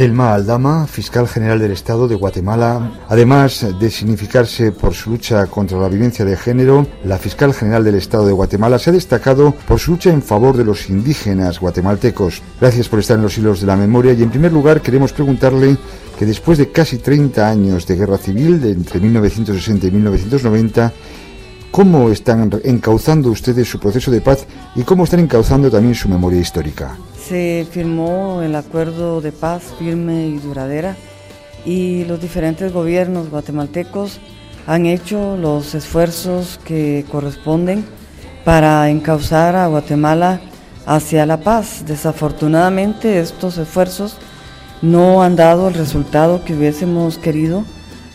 Telma Aldama, fiscal general del Estado de Guatemala, además de significarse por su lucha contra la violencia de género, la fiscal general del Estado de Guatemala se ha destacado por su lucha en favor de los indígenas guatemaltecos. Gracias por estar en los hilos de la memoria y en primer lugar queremos preguntarle que después de casi 30 años de guerra civil, de entre 1960 y 1990, ¿cómo están encauzando ustedes su proceso de paz y cómo están encauzando también su memoria histórica? se firmó el acuerdo de paz firme y duradera y los diferentes gobiernos guatemaltecos han hecho los esfuerzos que corresponden para encauzar a Guatemala hacia la paz. Desafortunadamente estos esfuerzos no han dado el resultado que hubiésemos querido,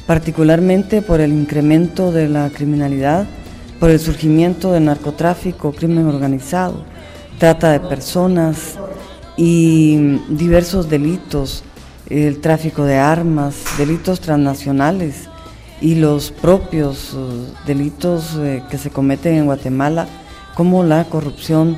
particularmente por el incremento de la criminalidad, por el surgimiento del narcotráfico, crimen organizado, trata de personas, y diversos delitos, el tráfico de armas, delitos transnacionales y los propios uh, delitos eh, que se cometen en Guatemala, como la corrupción,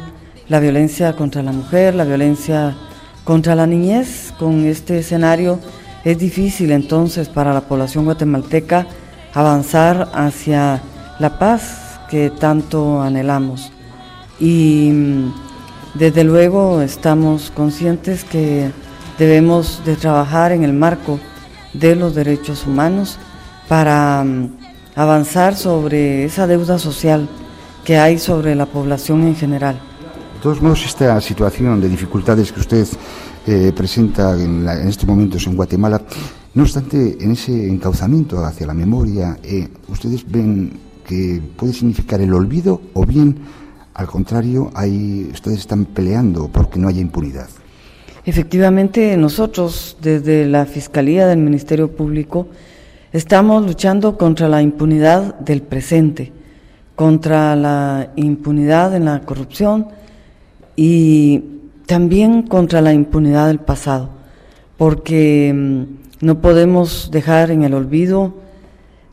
la violencia contra la mujer, la violencia contra la niñez. Con este escenario es difícil entonces para la población guatemalteca avanzar hacia la paz que tanto anhelamos. Y mm, desde luego estamos conscientes que debemos de trabajar en el marco de los derechos humanos para mm, avanzar sobre esa deuda social que hay sobre la población en general. De todos modos, esta situación de dificultades que usted eh, presenta en, estos momentos en Guatemala, no obstante, en ese encauzamiento hacia la memoria, eh, ¿ustedes ven que puede significar el olvido o bien al contrario, hay, ustedes están peleando porque no haya impunidad. Efectivamente, nosotros desde la Fiscalía del Ministerio Público estamos luchando contra la impunidad del presente, contra la impunidad en la corrupción y también contra la impunidad del pasado, porque mm, no podemos dejar en el olvido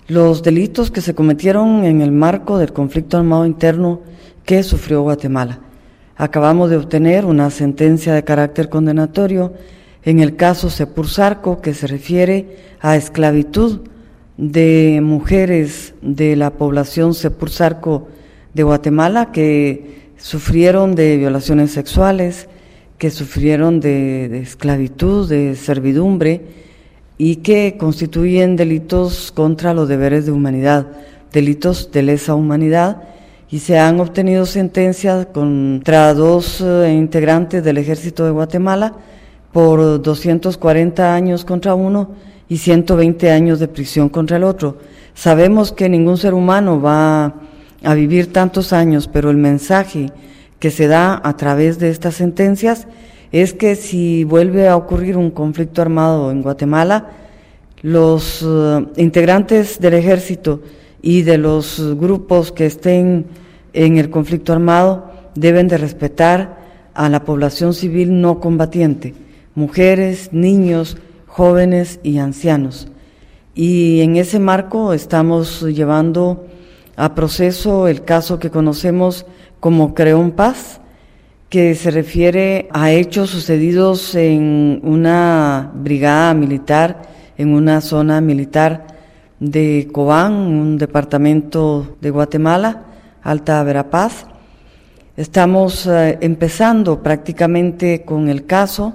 los delitos que se cometieron en el marco del conflicto armado interno que sufrió Guatemala. Acabamos de obtener una sentencia de carácter condenatorio en el caso Sepursarco que se refiere a esclavitud de mujeres de la población Sepursarco de Guatemala que sufrieron de violaciones sexuales, que sufrieron de, de esclavitud, de servidumbre y que constituyen delitos contra los deberes de humanidad, delitos de lesa humanidad y se han obtenido sentencias contra dos eh, integrantes del ejército de Guatemala por 240 años contra uno y 120 años de prisión contra el otro. Sabemos que ningún ser humano va a vivir tantos años, pero el mensaje que se da a través de estas sentencias es que si vuelve a ocurrir un conflicto armado en Guatemala, los eh, integrantes del ejército y de los grupos que estén en el conflicto armado deben de respetar a la población civil no combatiente, mujeres, niños, jóvenes y ancianos. Y en ese marco estamos llevando a proceso el caso que conocemos como Creón Paz, que se refiere a hechos sucedidos en una brigada militar, en una zona militar de Cobán, un departamento de Guatemala, Alta Verapaz. Estamos eh, empezando prácticamente con el caso,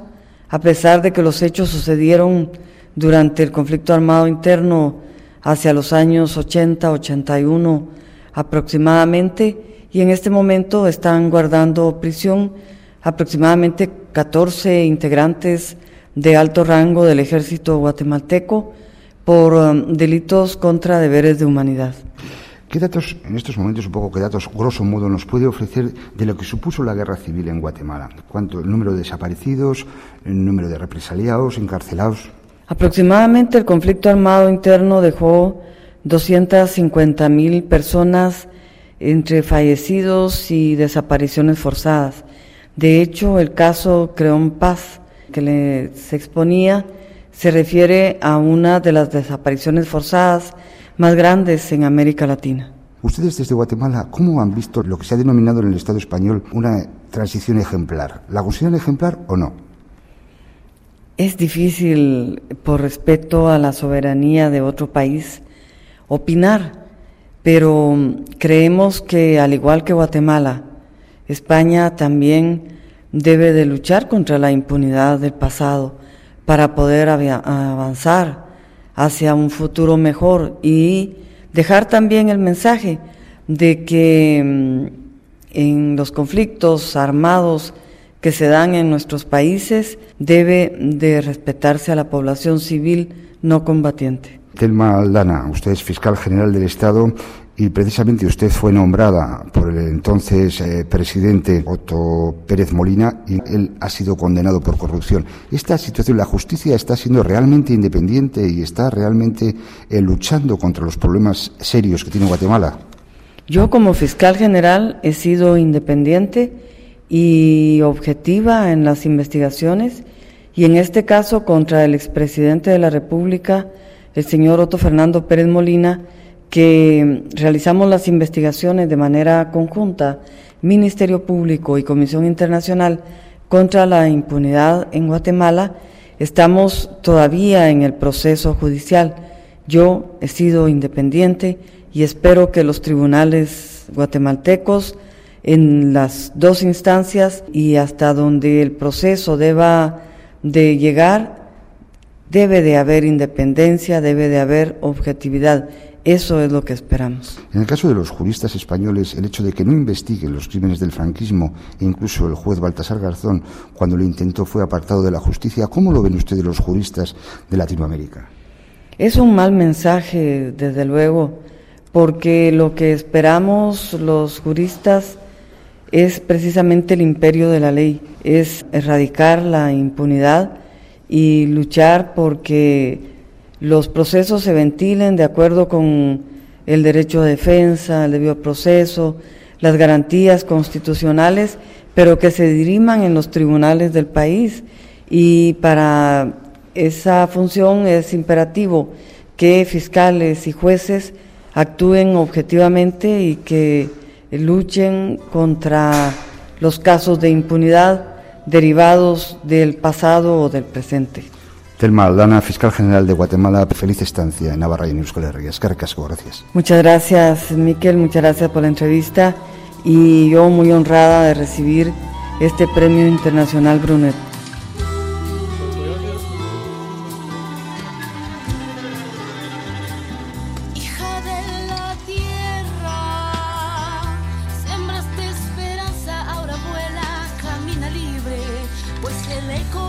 a pesar de que los hechos sucedieron durante el conflicto armado interno hacia los años 80, 81 aproximadamente, y en este momento están guardando prisión aproximadamente 14 integrantes de alto rango del ejército guatemalteco por um, delitos contra deberes de humanidad. ¿Qué datos, en estos momentos un poco, qué datos, grosso modo, nos puede ofrecer de lo que supuso la guerra civil en Guatemala? ¿Cuánto, el número de desaparecidos, el número de represaliados, encarcelados? Aproximadamente el conflicto armado interno dejó 250.000 personas entre fallecidos y desapariciones forzadas. De hecho, el caso Creón Paz, que le, se exponía, se refiere a una de las desapariciones forzadas más grandes en América Latina. Ustedes desde Guatemala, ¿cómo han visto lo que se ha denominado en el Estado español una transición ejemplar? ¿La consideran ejemplar o no? Es difícil, por respeto a la soberanía de otro país, opinar, pero creemos que al igual que Guatemala, España también debe de luchar contra la impunidad del pasado para poder avanzar hacia un futuro mejor y dejar también el mensaje de que mm, en los conflictos armados que se dan en nuestros países debe de respetarse a la población civil no combatiente. Telma Aldana, usted es fiscal general del Estado y precisamente usted fue nombrada por el entonces eh, presidente Otto Pérez Molina y él ha sido condenado por corrupción. Esta situación, la justicia está siendo realmente independiente y está realmente eh, luchando contra los problemas serios que tiene Guatemala. Yo como fiscal general he sido independiente y objetiva en las investigaciones y en este caso contra el expresidente de la República, el señor Otto Fernando Pérez Molina, que realizamos las investigaciones de manera conjunta, Ministerio Público y Comisión Internacional contra la impunidad en Guatemala, estamos todavía en el proceso judicial. Yo he sido independiente y espero que los tribunales guatemaltecos en las dos instancias y hasta donde el proceso deba de llegar, debe de haber independencia, debe de haber objetividad. Eso es lo que esperamos. En el caso de los juristas españoles, el hecho de que no investiguen los crímenes del franquismo, e incluso el juez Baltasar Garzón, cuando lo intentó, fue apartado de la justicia, ¿cómo lo ven ustedes los juristas de Latinoamérica? Es un mal mensaje, desde luego porque lo que esperamos los juristas es precisamente el imperio de la ley, es erradicar la impunidad y luchar porque los procesos se ventilen de acuerdo con el derecho de defensa, el debido proceso, las garantías constitucionales, pero que se diriman en los tribunales del país. Y para esa función es imperativo que fiscales y jueces actúen objetivamente y que luchen contra los casos de impunidad derivados del pasado o del presente. Telma Aldana, fiscal general de Guatemala, feliz estancia en Navarra y en Euskal Herria. gracias. Muchas gracias, Miquel, muchas gracias por la entrevista y yo muy honrada de recibir este premio internacional Brunet. Pues el eco de tu